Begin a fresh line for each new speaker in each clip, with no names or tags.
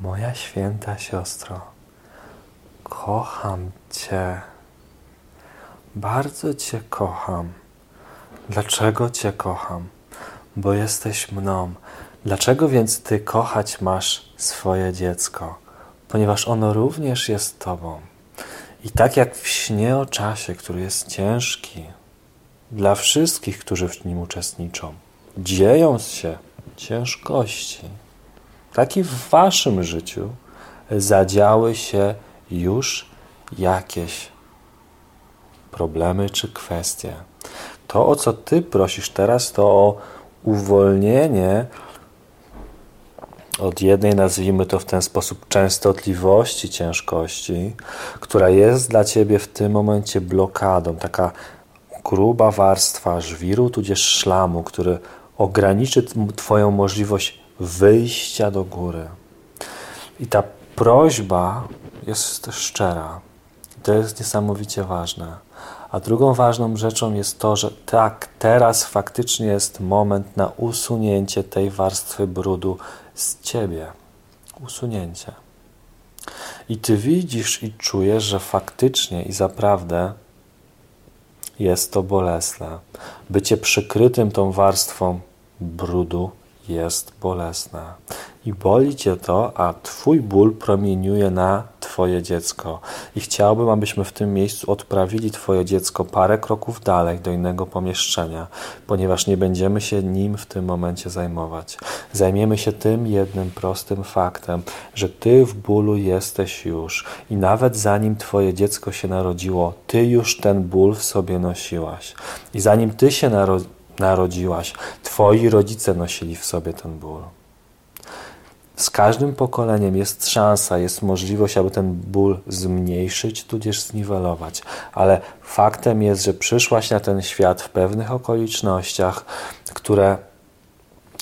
Moja święta siostro, kocham Cię. Bardzo Cię kocham. Dlaczego Cię kocham? Bo jesteś mną. Dlaczego więc Ty kochać masz swoje dziecko? Ponieważ ono również jest Tobą. I tak jak w śnie o czasie, który jest ciężki dla wszystkich, którzy w nim uczestniczą, dzieją się ciężkości, tak i w Waszym życiu zadziały się już jakieś problemy czy kwestie. To, o co Ty prosisz teraz, to o uwolnienie od jednej, nazwijmy to w ten sposób, częstotliwości ciężkości, która jest dla Ciebie w tym momencie blokadą, taka gruba warstwa żwiru, tudzież szlamu, który ograniczy Twoją możliwość wyjścia do góry. I ta prośba jest szczera. To jest niesamowicie ważne. A drugą ważną rzeczą jest to, że tak, teraz faktycznie jest moment na usunięcie tej warstwy brudu z ciebie. Usunięcie. I ty widzisz i czujesz, że faktycznie i zaprawdę jest to bolesne. Bycie przykrytym tą warstwą brudu jest bolesne. I boli cię to, a twój ból promieniuje na twoje dziecko. I chciałbym, abyśmy w tym miejscu odprawili twoje dziecko parę kroków dalej do innego pomieszczenia, ponieważ nie będziemy się nim w tym momencie zajmować. Zajmiemy się tym jednym prostym faktem, że ty w bólu jesteś już i nawet zanim twoje dziecko się narodziło, ty już ten ból w sobie nosiłaś. I zanim ty się narodziłaś, narodziłaś, twoi rodzice nosili w sobie ten ból. Z każdym pokoleniem jest szansa, jest możliwość, aby ten ból zmniejszyć, tudzież zniwelować. Ale faktem jest, że przyszłaś na ten świat w pewnych okolicznościach, które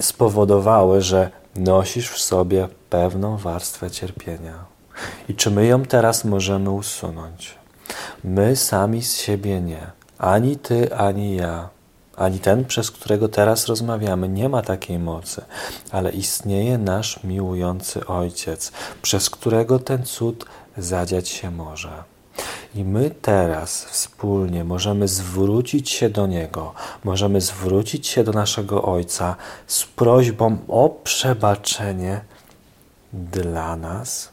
spowodowały, że nosisz w sobie pewną warstwę cierpienia. I czy my ją teraz możemy usunąć? My sami z siebie nie. Ani ty, ani ja ani ten, przez którego teraz rozmawiamy, nie ma takiej mocy, ale istnieje nasz miłujący Ojciec, przez którego ten cud zadziać się może. I my teraz wspólnie możemy zwrócić się do Niego, możemy zwrócić się do naszego Ojca z prośbą o przebaczenie dla nas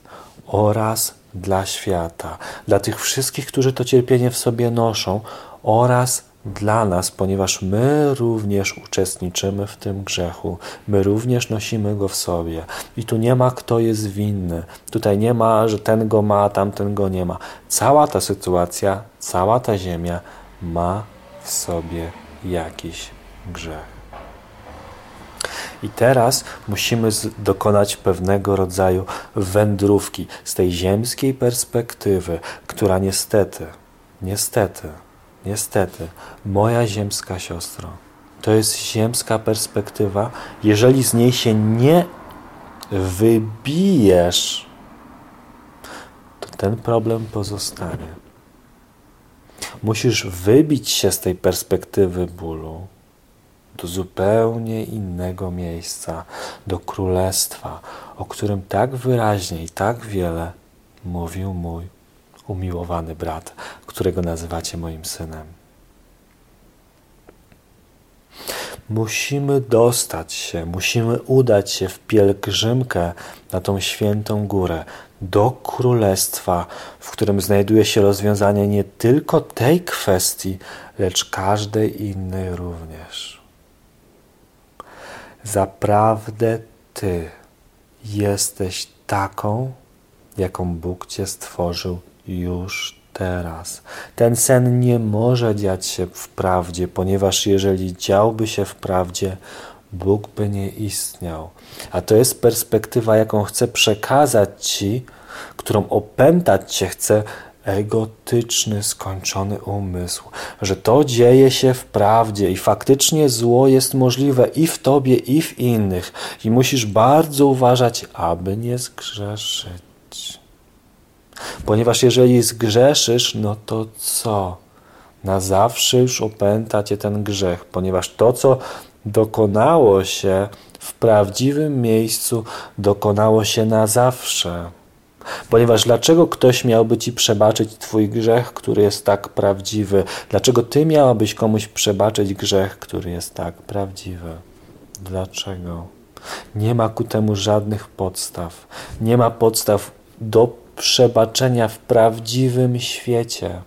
oraz dla świata, dla tych wszystkich, którzy to cierpienie w sobie noszą oraz dla nas, ponieważ my również uczestniczymy w tym grzechu, my również nosimy go w sobie. I tu nie ma kto jest winny. Tutaj nie ma, że ten go ma, tamten go nie ma. Cała ta sytuacja, cała ta ziemia ma w sobie jakiś grzech. I teraz musimy dokonać pewnego rodzaju wędrówki z tej ziemskiej perspektywy, która niestety, niestety, Niestety, moja ziemska siostro, to jest ziemska perspektywa. Jeżeli z niej się nie wybijesz, to ten problem pozostanie. Musisz wybić się z tej perspektywy bólu do zupełnie innego miejsca, do królestwa, o którym tak wyraźnie i tak wiele mówił mój umiłowany brat, którego nazywacie moim synem. Musimy dostać się, musimy udać się w pielgrzymkę na tą świętą górę, do królestwa, w którym znajduje się rozwiązanie nie tylko tej kwestii, lecz każdej innej również. Zaprawdę Ty jesteś taką, jaką Bóg Cię stworzył już teraz. Ten sen nie może dziać się w prawdzie, ponieważ jeżeli działby się w prawdzie, Bóg by nie istniał. A to jest perspektywa, jaką chcę przekazać Ci, którą opętać Cię chce egotyczny, skończony umysł, że to dzieje się w prawdzie i faktycznie zło jest możliwe i w Tobie, i w innych, i musisz bardzo uważać, aby nie zgrzeszyć. Ponieważ jeżeli zgrzeszysz, no to co? Na zawsze już opęta cię ten grzech, ponieważ to, co dokonało się w prawdziwym miejscu dokonało się na zawsze. Ponieważ dlaczego ktoś miałby ci przebaczyć Twój grzech, który jest tak prawdziwy? Dlaczego Ty miałabyś komuś przebaczyć grzech, który jest tak prawdziwy? Dlaczego? Nie ma ku temu żadnych podstaw. Nie ma podstaw do przebaczenia w prawdziwym świecie.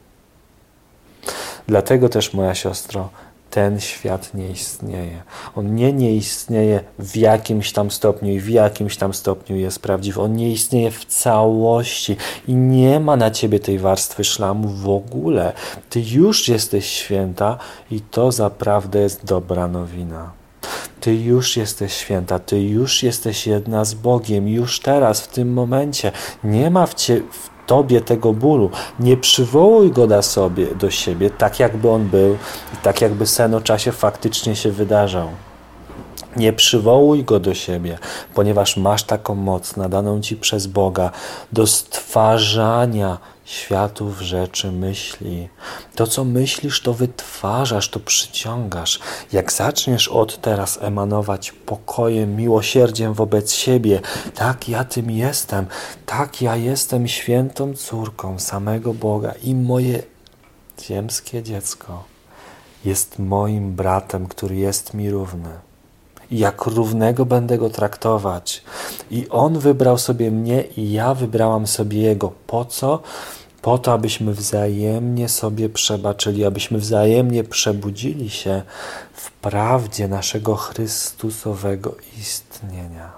Dlatego też, moja siostro, ten świat nie istnieje. On nie nie istnieje w jakimś tam stopniu i w jakimś tam stopniu jest prawdziwy. On nie istnieje w całości i nie ma na ciebie tej warstwy szlamu w ogóle. Ty już jesteś święta i to zaprawdę jest dobra nowina. Ty już jesteś święta, Ty już jesteś jedna z Bogiem, już teraz, w tym momencie. Nie ma w, cie, w Tobie tego bólu. Nie przywołuj go na sobie, do siebie, tak jakby on był i tak jakby sen o czasie faktycznie się wydarzał. Nie przywołuj go do siebie, ponieważ masz taką moc nadaną ci przez Boga do stwarzania światów rzeczy myśli. To, co myślisz, to wytwarzasz, to przyciągasz. Jak zaczniesz od teraz emanować pokojem, miłosierdziem wobec siebie, tak ja tym jestem, tak ja jestem świętą córką samego Boga i moje ziemskie dziecko jest moim bratem, który jest mi równy jak równego będę go traktować. I on wybrał sobie mnie i ja wybrałam sobie jego. Po co? Po to, abyśmy wzajemnie sobie przebaczyli, abyśmy wzajemnie przebudzili się w prawdzie naszego Chrystusowego istnienia.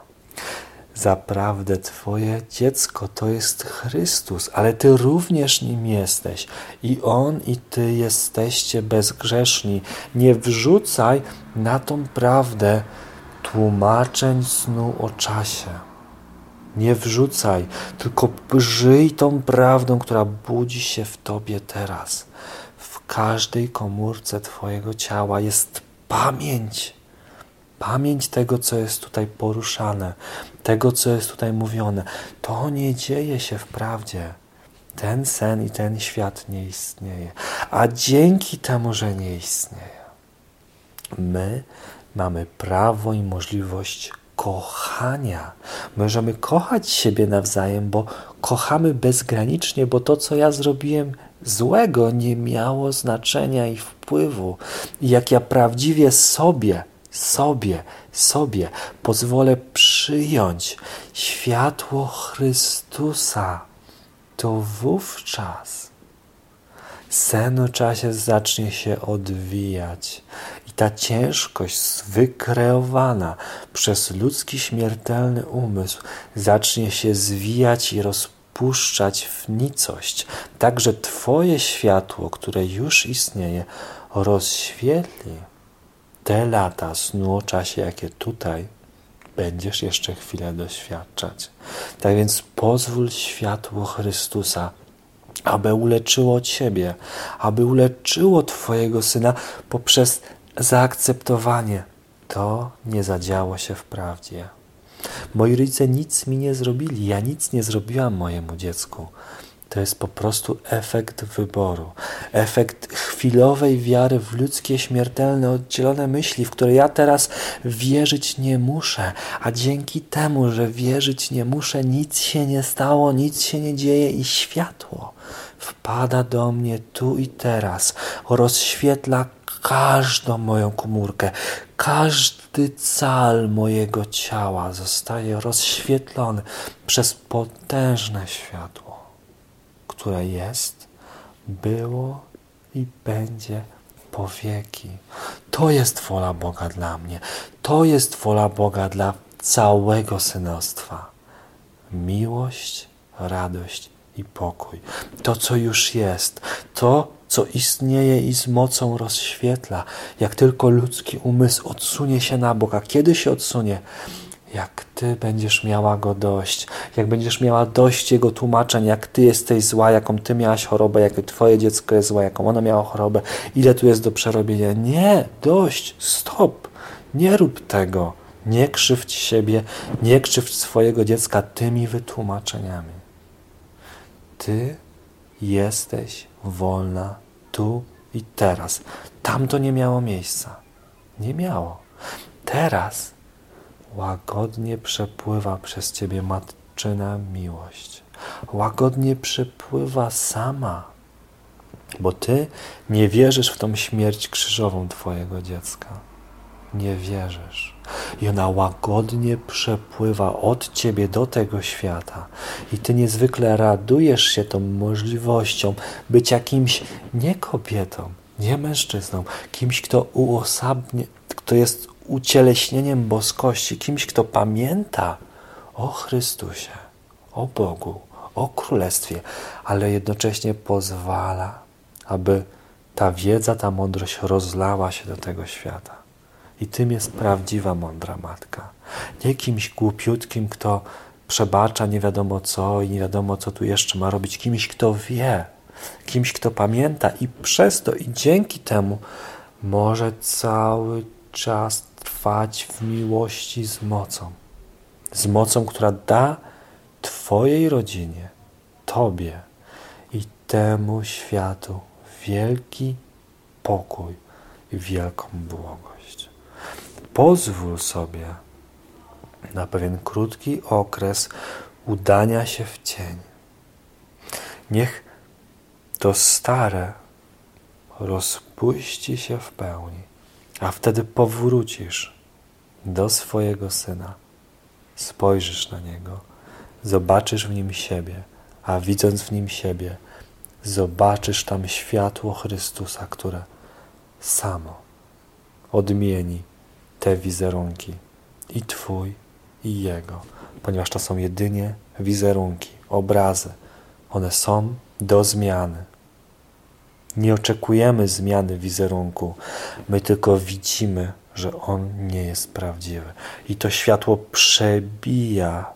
Zaprawdę Twoje dziecko to jest Chrystus, ale Ty również nim jesteś. I On i Ty jesteście bezgrzeszni. Nie wrzucaj na tą prawdę tłumaczeń snu o czasie. Nie wrzucaj, tylko żyj tą prawdą, która budzi się w Tobie teraz. W każdej komórce Twojego ciała jest pamięć. Pamięć tego, co jest tutaj poruszane, tego, co jest tutaj mówione. To nie dzieje się w prawdzie. Ten sen i ten świat nie istnieje. A dzięki temu, że nie istnieje, my mamy prawo i możliwość kochania. Możemy kochać siebie nawzajem, bo kochamy bezgranicznie, bo to, co ja zrobiłem złego, nie miało znaczenia i wpływu. I jak ja prawdziwie sobie, sobie, sobie pozwolę przyjąć światło Chrystusa, to wówczas sen o czasie zacznie się odwijać ta ciężkość wykreowana przez ludzki śmiertelny umysł zacznie się zwijać i rozpuszczać w nicość, tak że Twoje światło, które już istnieje, rozświetli te lata snu o czasie, jakie tutaj będziesz jeszcze chwilę doświadczać. Tak więc pozwól światło Chrystusa aby uleczyło Ciebie, aby uleczyło Twojego Syna poprzez zaakceptowanie. To nie zadziało się w prawdzie. Moi rodzice nic mi nie zrobili, ja nic nie zrobiłam mojemu dziecku. To jest po prostu efekt wyboru, efekt chwilowej wiary w ludzkie, śmiertelne, oddzielone myśli, w które ja teraz wierzyć nie muszę, a dzięki temu, że wierzyć nie muszę, nic się nie stało, nic się nie dzieje i światło wpada do mnie tu i teraz, rozświetla każdą moją komórkę, każdy cal mojego ciała zostaje rozświetlony przez potężne światło, które jest, było i będzie po wieki. To jest wola Boga dla mnie. To jest wola Boga dla całego synostwa. Miłość, radość i pokój. To, co już jest, to, co istnieje i z mocą rozświetla, jak tylko ludzki umysł odsunie się na bok. A kiedy się odsunie? Jak ty będziesz miała go dość, jak będziesz miała dość jego tłumaczeń, jak ty jesteś zła, jaką ty miałaś chorobę, jak twoje dziecko jest złe, jaką ono miało chorobę, ile tu jest do przerobienia. Nie, dość, stop, nie rób tego. Nie krzywdź siebie, nie krzywdź swojego dziecka tymi wytłumaczeniami. Ty jesteś wolna tu i teraz. Tam to nie miało miejsca. Nie miało. Teraz łagodnie przepływa przez ciebie matczyna miłość. Łagodnie przepływa sama, bo ty nie wierzysz w tą śmierć krzyżową twojego dziecka. Nie wierzysz. I ona łagodnie przepływa od ciebie do tego świata. I ty niezwykle radujesz się tą możliwością być jakimś nie kobietą, nie mężczyzną, kimś, kto uosabnie, kto jest ucieleśnieniem boskości, kimś, kto pamięta o Chrystusie, o Bogu, o Królestwie, ale jednocześnie pozwala, aby ta wiedza, ta mądrość rozlała się do tego świata. I tym jest prawdziwa mądra matka. Nie kimś głupiutkim, kto przebacza nie wiadomo co i nie wiadomo co tu jeszcze ma robić, kimś, kto wie, kimś, kto pamięta i przez to i dzięki temu może cały czas trwać w miłości z mocą. Z mocą, która da Twojej rodzinie, Tobie i temu światu wielki pokój i wielką błogość. Pozwól sobie na pewien krótki okres udania się w cień. Niech to stare rozpuści się w pełni, a wtedy powrócisz do swojego syna. Spojrzysz na niego, zobaczysz w nim siebie, a widząc w nim siebie, zobaczysz tam światło Chrystusa, które samo odmieni te wizerunki i Twój, i Jego, ponieważ to są jedynie wizerunki, obrazy. One są do zmiany. Nie oczekujemy zmiany wizerunku, my tylko widzimy, że on nie jest prawdziwy. I to światło przebija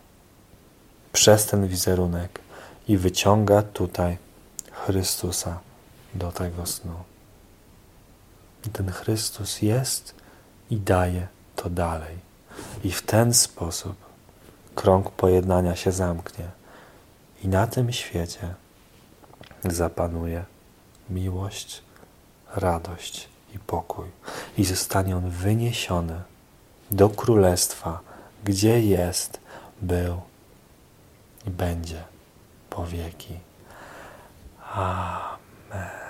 przez ten wizerunek i wyciąga tutaj Chrystusa do tego snu. I ten Chrystus jest i daje to dalej. I w ten sposób krąg pojednania się zamknie. I na tym świecie zapanuje miłość, radość i pokój. I zostanie on wyniesiony do królestwa, gdzie jest, był i będzie po wieki. Amen.